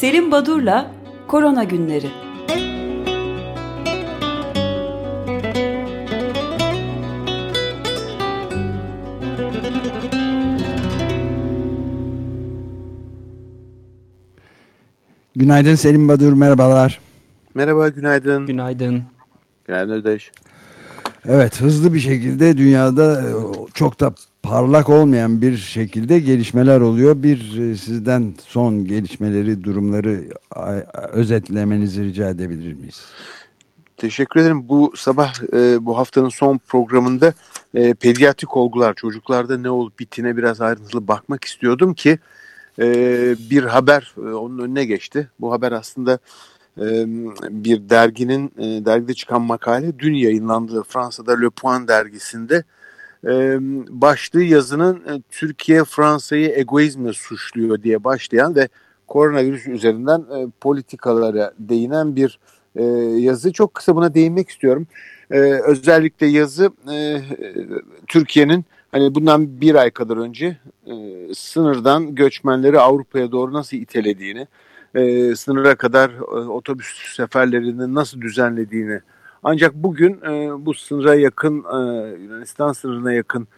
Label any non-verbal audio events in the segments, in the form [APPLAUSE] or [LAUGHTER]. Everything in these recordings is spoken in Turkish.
Selim Badur'la Korona Günleri. Günaydın Selim Badur, merhabalar. Merhaba, günaydın. Günaydın. Günaydın Ödeş. Evet, hızlı bir şekilde dünyada e, çok da parlak olmayan bir şekilde gelişmeler oluyor. Bir e, sizden son gelişmeleri, durumları özetlemenizi rica edebilir miyiz? Teşekkür ederim. Bu sabah e, bu haftanın son programında e, pediatrik olgular, çocuklarda ne olup bittiğine biraz ayrıntılı bakmak istiyordum ki e, bir haber e, onun önüne geçti. Bu haber aslında e, bir derginin e, dergide çıkan makale dün yayınlandı Fransa'da Le Point dergisinde başlığı yazının e, Türkiye Fransa'yı egoizmle suçluyor diye başlayan ve koronavirüs üzerinden e, politikalara değinen bir e, yazı. Çok kısa buna değinmek istiyorum. E, özellikle yazı e, Türkiye'nin hani bundan bir ay kadar önce e, sınırdan göçmenleri Avrupa'ya doğru nasıl itelediğini, e, sınıra kadar e, otobüs seferlerini nasıl düzenlediğini ancak bugün e, bu sınıra yakın e, Yunanistan sınırına yakın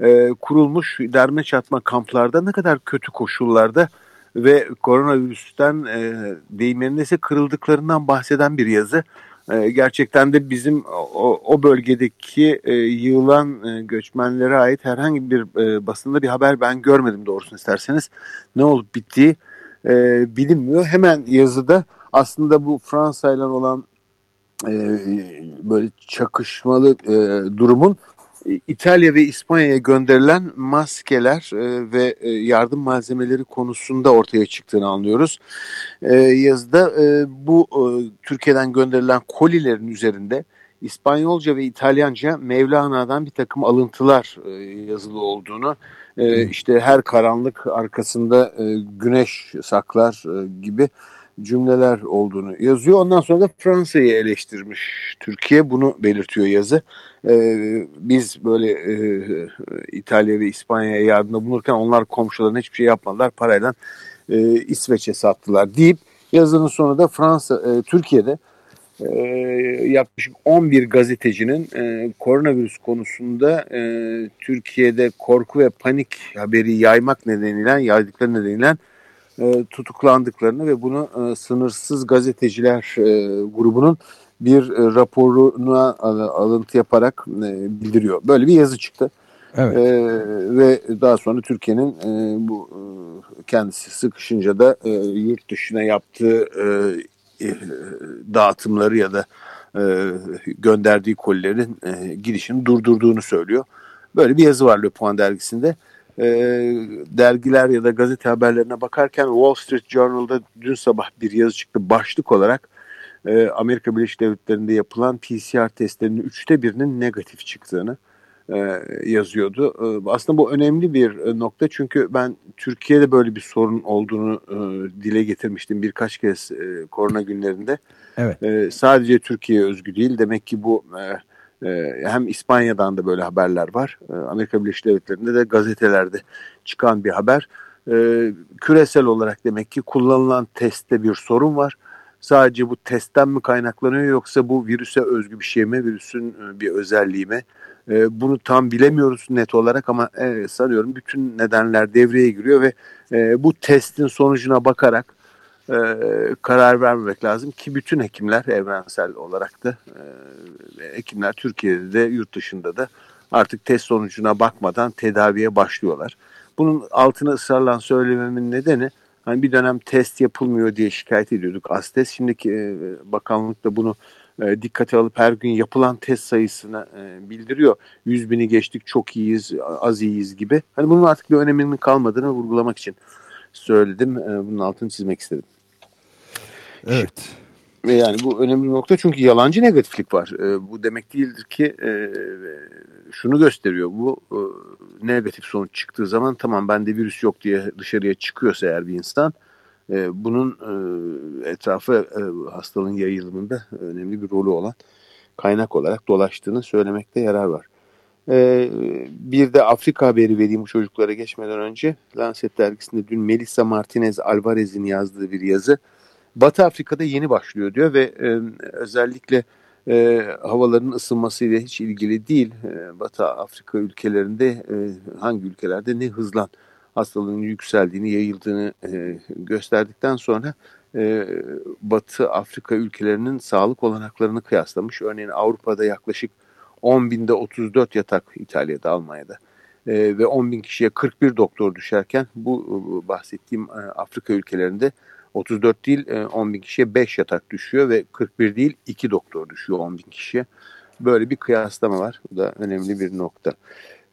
e, kurulmuş derme çatma kamplarda ne kadar kötü koşullarda ve koronavirüsten e, deyimlerinde kırıldıklarından bahseden bir yazı. E, gerçekten de bizim o, o bölgedeki e, yığılan e, göçmenlere ait herhangi bir e, basında bir haber ben görmedim doğrusunu isterseniz. Ne olup bittiği e, bilinmiyor. Hemen yazıda aslında bu Fransa ile olan e, böyle çakışmalı e, durumun İtalya ve İspanya'ya gönderilen maskeler e, ve e, yardım malzemeleri konusunda ortaya çıktığını anlıyoruz. E, yazıda e, bu e, Türkiye'den gönderilen kolilerin üzerinde İspanyolca ve İtalyanca Mevlana'dan bir takım alıntılar e, yazılı olduğunu, e, işte her karanlık arkasında e, güneş saklar e, gibi cümleler olduğunu yazıyor. Ondan sonra da Fransa'yı eleştirmiş. Türkiye bunu belirtiyor yazı. Ee, biz böyle e, İtalya ve İspanya'ya yardımda bulunurken onlar komşularına hiçbir şey yapmadılar. Parayla e, İsveç'e sattılar deyip yazının sonunda Fransa, e, Türkiye'de e, yaklaşık 11 gazetecinin e, koronavirüs konusunda e, Türkiye'de korku ve panik haberi yaymak nedeniyle, yaydıkları nedeniyle e, tutuklandıklarını ve bunu e, sınırsız gazeteciler e, grubunun bir e, raporuna alıntı yaparak e, bildiriyor. Böyle bir yazı çıktı. Evet. E, ve daha sonra Türkiye'nin e, bu e, kendisi sıkışınca da e, yurt dışına yaptığı e, e, dağıtımları ya da e, gönderdiği kolilerin e, gidişini durdurduğunu söylüyor. Böyle bir yazı var Le Point dergisinde e, dergiler ya da gazete haberlerine bakarken Wall Street Journal'da dün sabah bir yazı çıktı başlık olarak e, Amerika Birleşik Devletleri'nde yapılan PCR testlerinin üçte birinin negatif çıktığını e, yazıyordu. E, aslında bu önemli bir e, nokta çünkü ben Türkiye'de böyle bir sorun olduğunu e, dile getirmiştim birkaç kez e, korona günlerinde. Evet. E, sadece Türkiye'ye özgü değil demek ki bu... E, hem İspanya'dan da böyle haberler var. Ee, Amerika Birleşik Devletleri'nde de gazetelerde çıkan bir haber. Ee, küresel olarak demek ki kullanılan testte bir sorun var. Sadece bu testten mi kaynaklanıyor yoksa bu virüse özgü bir şey mi, virüsün e, bir özelliği mi? Bunu tam bilemiyoruz net olarak ama e, sanıyorum bütün nedenler devreye giriyor ve e, bu testin sonucuna bakarak e, karar vermemek lazım ki bütün hekimler evrensel olarak da e, hekimler Türkiye'de de yurt dışında da artık test sonucuna bakmadan tedaviye başlıyorlar. Bunun altına ısrarla söylememin nedeni hani bir dönem test yapılmıyor diye şikayet ediyorduk Astes. Şimdiki e, bakanlık da bunu e, dikkate alıp her gün yapılan test sayısını e, bildiriyor. 100 bini geçtik çok iyiyiz, az iyiyiz gibi. Hani bunun artık bir öneminin kalmadığını vurgulamak için söyledim. E, bunun altını çizmek istedim. Evet. Ve yani bu önemli bir nokta çünkü yalancı negatiflik var. E, bu demek değildir ki e, şunu gösteriyor. Bu e, negatif sonuç çıktığı zaman tamam bende virüs yok diye dışarıya çıkıyorsa eğer bir insan e, bunun e, etrafı e, hastalığın yayılımında önemli bir rolü olan kaynak olarak dolaştığını söylemekte yarar var. E, bir de Afrika haberi vereyim bu çocuklara geçmeden önce. Lancet dergisinde dün Melissa Martinez Alvarez'in yazdığı bir yazı. Batı Afrika'da yeni başlıyor diyor ve e, özellikle e, havaların ısınmasıyla hiç ilgili değil. E, Batı Afrika ülkelerinde e, hangi ülkelerde ne hızlan hastalığın yükseldiğini, yayıldığını e, gösterdikten sonra e, Batı Afrika ülkelerinin sağlık olanaklarını kıyaslamış. Örneğin Avrupa'da yaklaşık 10 binde 34 yatak İtalya'da, Almanya'da e, ve 10 bin kişiye 41 doktor düşerken bu bahsettiğim e, Afrika ülkelerinde 34 değil 10 e, bin kişiye 5 yatak düşüyor ve 41 değil 2 doktor düşüyor 10 bin kişiye. Böyle bir kıyaslama var. Bu da önemli bir nokta.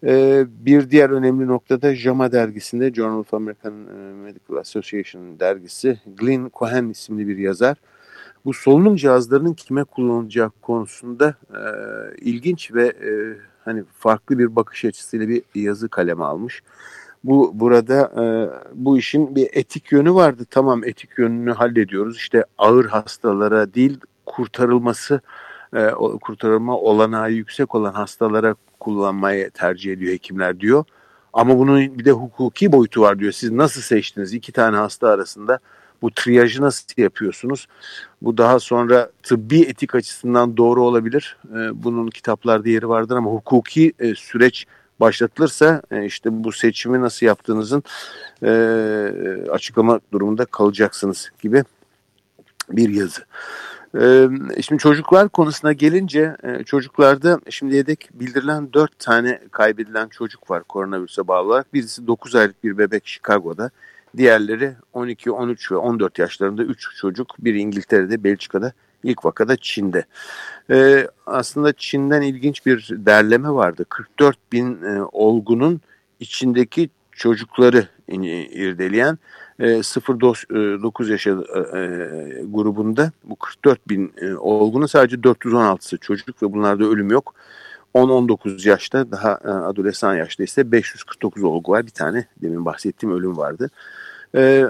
E, bir diğer önemli nokta da JAMA dergisinde Journal of American e, Medical Association dergisi Glenn Cohen isimli bir yazar. Bu solunum cihazlarının kime kullanılacağı konusunda e, ilginç ve e, hani farklı bir bakış açısıyla bir yazı kaleme almış. Bu burada e, bu işin bir etik yönü vardı. Tamam etik yönünü hallediyoruz. İşte ağır hastalara değil kurtarılması e, kurtarılma olanağı yüksek olan hastalara kullanmayı tercih ediyor hekimler diyor. Ama bunun bir de hukuki boyutu var diyor. Siz nasıl seçtiniz iki tane hasta arasında? Bu triyajı nasıl yapıyorsunuz? Bu daha sonra tıbbi etik açısından doğru olabilir. E, bunun kitaplarda yeri vardır ama hukuki e, süreç başlatılırsa e, işte bu seçimi nasıl yaptığınızın e, açıklama durumunda kalacaksınız gibi bir yazı. E, şimdi çocuklar konusuna gelince çocuklarda şimdiye dek bildirilen 4 tane kaybedilen çocuk var koronavirüse bağlı olarak. Birisi 9 aylık bir bebek Chicago'da. Diğerleri 12, 13 ve 14 yaşlarında 3 çocuk. Biri İngiltere'de, Belçika'da, ilk vakada Çin'de. Ee, aslında Çin'den ilginç bir derleme vardı. 44 bin e, olgunun içindeki çocukları irdeleyen e, 0-9 yaş e, e, grubunda bu 44 bin e, olgunun sadece 416'sı çocuk ve bunlarda ölüm yok. 10-19 yaşta daha e, adolesan yaşta ise 549 olgu var. Bir tane demin bahsettiğim ölüm vardı. E, e,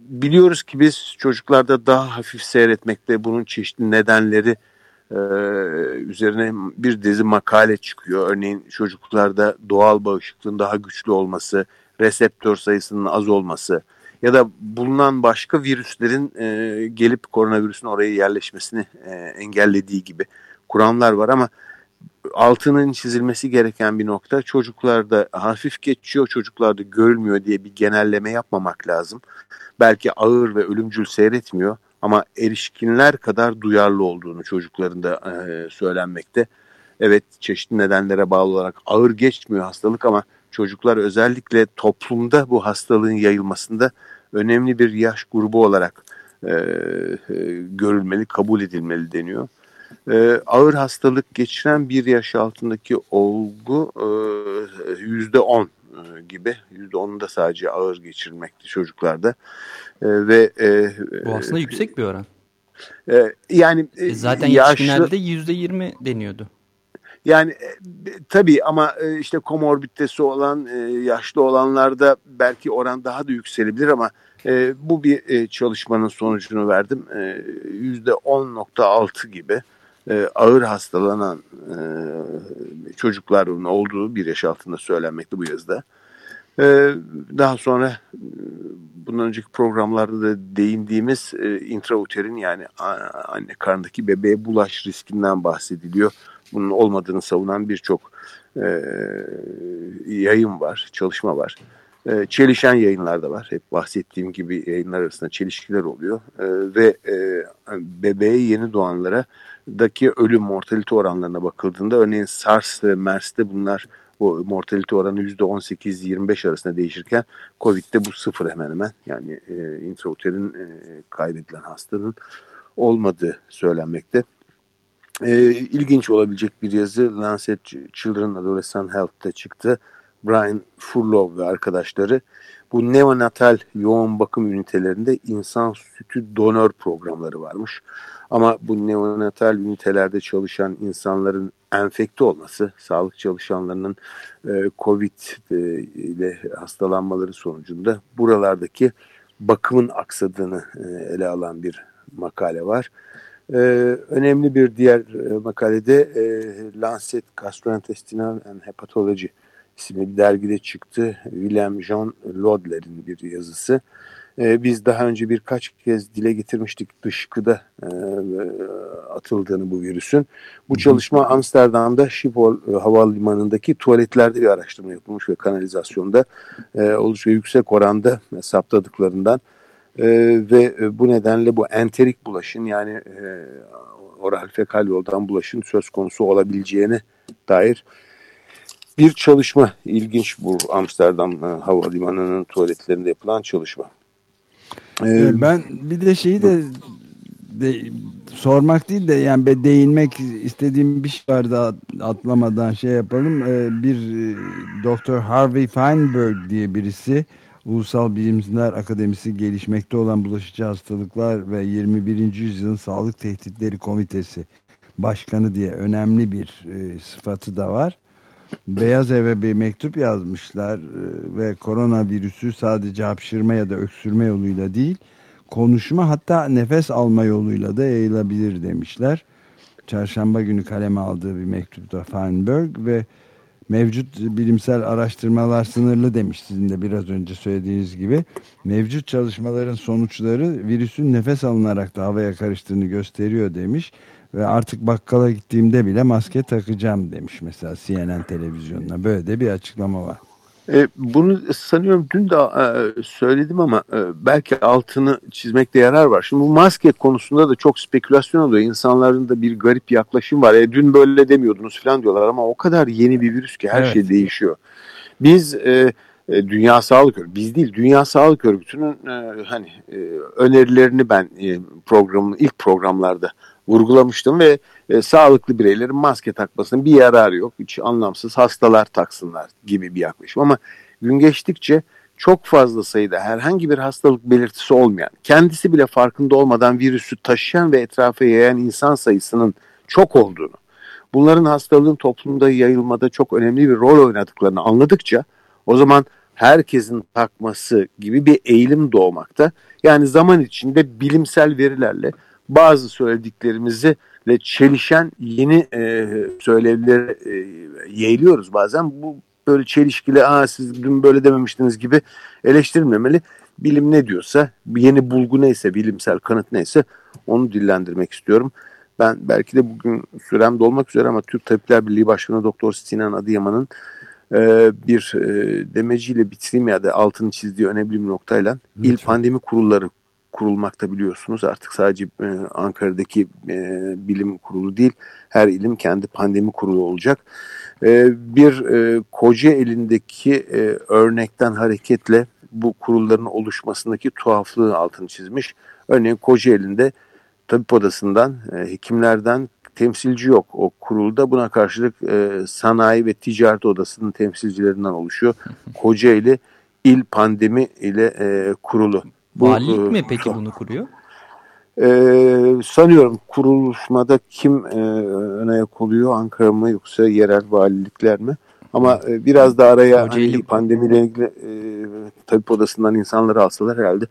biliyoruz ki biz çocuklarda daha hafif seyretmekte bunun çeşitli nedenleri e, üzerine bir dizi makale çıkıyor. Örneğin çocuklarda doğal bağışıklığın daha güçlü olması, reseptör sayısının az olması ya da bulunan başka virüslerin e, gelip koronavirüsün oraya yerleşmesini e, engellediği gibi kuramlar var ama altının çizilmesi gereken bir nokta çocuklarda hafif geçiyor çocuklarda görülmüyor diye bir genelleme yapmamak lazım. Belki ağır ve ölümcül seyretmiyor ama erişkinler kadar duyarlı olduğunu çocuklarında e, söylenmekte. Evet çeşitli nedenlere bağlı olarak ağır geçmiyor hastalık ama çocuklar özellikle toplumda bu hastalığın yayılmasında önemli bir yaş grubu olarak e, e, görülmeli, kabul edilmeli deniyor. E, ağır hastalık geçiren bir yaş altındaki olgu e, yüzde on e, gibi. Yüzde onu da sadece ağır geçirmekte çocuklarda. E, ve e, Bu aslında e, yüksek bir oran. E, yani e, zaten yaşlı, yetişkinlerde yüzde yirmi deniyordu. Yani e, tabii ama e, işte komorbiditesi olan e, yaşlı olanlarda belki oran daha da yükselebilir ama e, bu bir e, çalışmanın sonucunu verdim. Yüzde 10.6 gibi e, ağır hastalanan e, çocukların olduğu bir yaş altında söylenmekte bu yazıda. E, daha sonra bundan önceki programlarda da değindiğimiz intrauterin yani anne karnındaki bebeğe bulaş riskinden bahsediliyor. Bunun olmadığını savunan birçok yayın var, çalışma var. E, çelişen yayınlar da var. Hep bahsettiğim gibi yayınlar arasında çelişkiler oluyor. E, ve e, bebeğe yeni doğanlara daki ölüm mortalite oranlarına bakıldığında örneğin SARS ve MERS'te bunlar bu mortalite oranı %18-25 arasında değişirken COVID'de bu sıfır hemen hemen yani e, intrauterin e, kaybedilen hastanın olmadığı söylenmekte. E, ilginç olabilecek bir yazı Lancet Children Adolescent Health'ta çıktı. Brian Furlow ve arkadaşları bu neonatal yoğun bakım ünitelerinde insan sütü donör programları varmış. Ama bu neonatal ünitelerde çalışan insanların enfekte olması, sağlık çalışanlarının e, COVID e, ile hastalanmaları sonucunda buralardaki bakımın aksadığını e, ele alan bir makale var. Ee, önemli bir diğer e, makalede e, Lancet Gastrointestinal and Hepatology isimli bir dergide çıktı. William John Lodler'in bir yazısı. Ee, biz daha önce birkaç kez dile getirmiştik dışkıda e, atıldığını bu virüsün. Bu çalışma Amsterdam'da Schiphol e, havalimanındaki tuvaletlerde bir araştırma yapılmış ve kanalizasyonda e, oldukça yüksek oranda saptadıklarından e, ve bu nedenle bu enterik bulaşın yani e, oral fekal yoldan bulaşın söz konusu olabileceğine dair bir çalışma. ilginç bu Amsterdam e, Havalimanı'nın tuvaletlerinde yapılan çalışma. Ee, ben bir de şeyi de, de sormak değil de yani değinmek istediğim bir şey vardı atlamadan şey yapalım. Ee, bir e, Doktor Harvey Feinberg diye birisi Ulusal Bilimler Akademisi gelişmekte olan bulaşıcı hastalıklar ve 21. yüzyılın sağlık tehditleri komitesi başkanı diye önemli bir e, sıfatı da var. Beyaz Ev'e bir mektup yazmışlar e, ve koronavirüsü sadece hapşırma ya da öksürme yoluyla değil, konuşma hatta nefes alma yoluyla da yayılabilir demişler. Çarşamba günü kaleme aldığı bir mektupta Feinberg ve mevcut bilimsel araştırmalar sınırlı demiş sizin de biraz önce söylediğiniz gibi. Mevcut çalışmaların sonuçları virüsün nefes alınarak da havaya karıştığını gösteriyor demiş. Ve artık bakkala gittiğimde bile maske takacağım demiş mesela CNN televizyonuna. Böyle de bir açıklama var. E, bunu sanıyorum dün de e, söyledim ama e, belki altını çizmekte yarar var. Şimdi bu maske konusunda da çok spekülasyon oluyor. İnsanların da bir garip yaklaşım var. E, dün böyle demiyordunuz falan diyorlar ama o kadar yeni bir virüs ki her evet. şey değişiyor. Biz e, e Dünya Sağlık Örgütü, biz değil Dünya Sağlık Örgütü'nün e, hani e, önerilerini ben e, programın ilk programlarda vurgulamıştım ve e, sağlıklı bireylerin maske takmasının bir yararı yok. Hiç anlamsız hastalar taksınlar gibi bir yaklaşım ama gün geçtikçe çok fazla sayıda herhangi bir hastalık belirtisi olmayan, kendisi bile farkında olmadan virüsü taşıyan ve etrafa yayan insan sayısının çok olduğunu, bunların hastalığın toplumda yayılmada çok önemli bir rol oynadıklarını anladıkça o zaman herkesin takması gibi bir eğilim doğmakta. Yani zaman içinde bilimsel verilerle bazı söylediklerimizi ve çelişen yeni e, söylevleri e, yeğliyoruz bazen. Bu böyle çelişkili, aa siz dün böyle dememiştiniz gibi eleştirilmemeli. Bilim ne diyorsa, yeni bulgu neyse, bilimsel kanıt neyse onu dillendirmek istiyorum. Ben belki de bugün sürem dolmak üzere ama Türk Tabipler Birliği Başkanı Doktor Sinan Adıyaman'ın e, bir e, demeciyle bitireyim ya da altını çizdiği önemli bir noktayla il pandemi kurulları kurulmakta biliyorsunuz. Artık sadece e, Ankara'daki e, bilim kurulu değil, her ilim kendi pandemi kurulu olacak. E, bir e, koca elindeki e, örnekten hareketle bu kurulların oluşmasındaki tuhaflığı altını çizmiş. Örneğin koca elinde tabip odasından, e, hekimlerden temsilci yok o kurulda. Buna karşılık e, sanayi ve ticaret odasının temsilcilerinden oluşuyor. [LAUGHS] Kocaeli il pandemi ile e, kurulu. Bu, Valilik mi peki bunu kuruyor? E, sanıyorum kuruluşmada kim e, öne yak oluyor Ankara mı yoksa yerel valilikler mi? Ama e, biraz da araya hani, pandemiyle ilgili e, tabip odasından insanları alsalar herhalde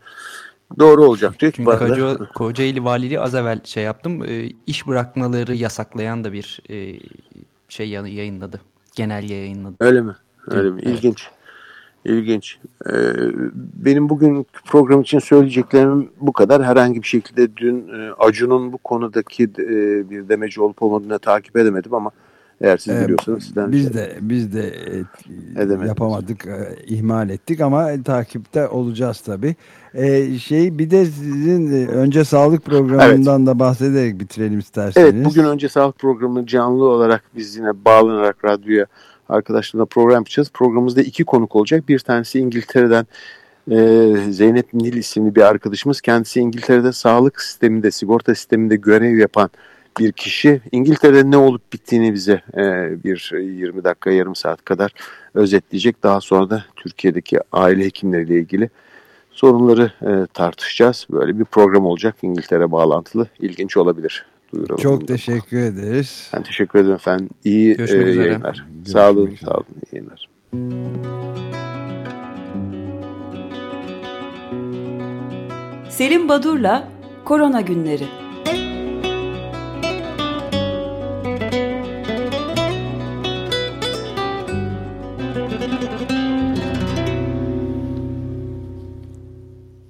doğru olacak diyor. Çünkü Koca, Kocaeli Valiliği az evvel şey yaptım. E, iş bırakmaları yasaklayan da bir e, şey yayınladı. Genelge yayınladı. Öyle mi? Öyle mi? İlginç. Evet. İlginç. Ee, benim bugün program için söyleyeceklerim bu kadar. Herhangi bir şekilde dün e, Acun'un bu konudaki e, bir demeci olup olmadığını takip edemedim ama eğer siz ee, biliyorsanız sizden biz şey de biz de e, yapamadık, e, ihmal ettik ama takipte olacağız tabii. E, şey bir de sizin e, önce sağlık programından evet. da bahsederek bitirelim isterseniz. Evet, bugün önce sağlık programı canlı olarak biz yine bağlanarak radyoya arkadaşlarla program yapacağız. Programımızda iki konuk olacak. Bir tanesi İngiltere'den e, Zeynep Nil isimli bir arkadaşımız. Kendisi İngiltere'de sağlık sisteminde, sigorta sisteminde görev yapan bir kişi. İngiltere'de ne olup bittiğini bize e, bir 20 dakika, yarım saat kadar özetleyecek. Daha sonra da Türkiye'deki aile hekimleriyle ilgili sorunları e, tartışacağız. Böyle bir program olacak İngiltere bağlantılı. İlginç olabilir duyuralım. Çok teşekkür ederiz. Ben teşekkür ederim efendim. İyi e, yayınlar. Görüşmek sağ olun, sağ olun. İyi yayınlar. Selim Badur'la Korona Günleri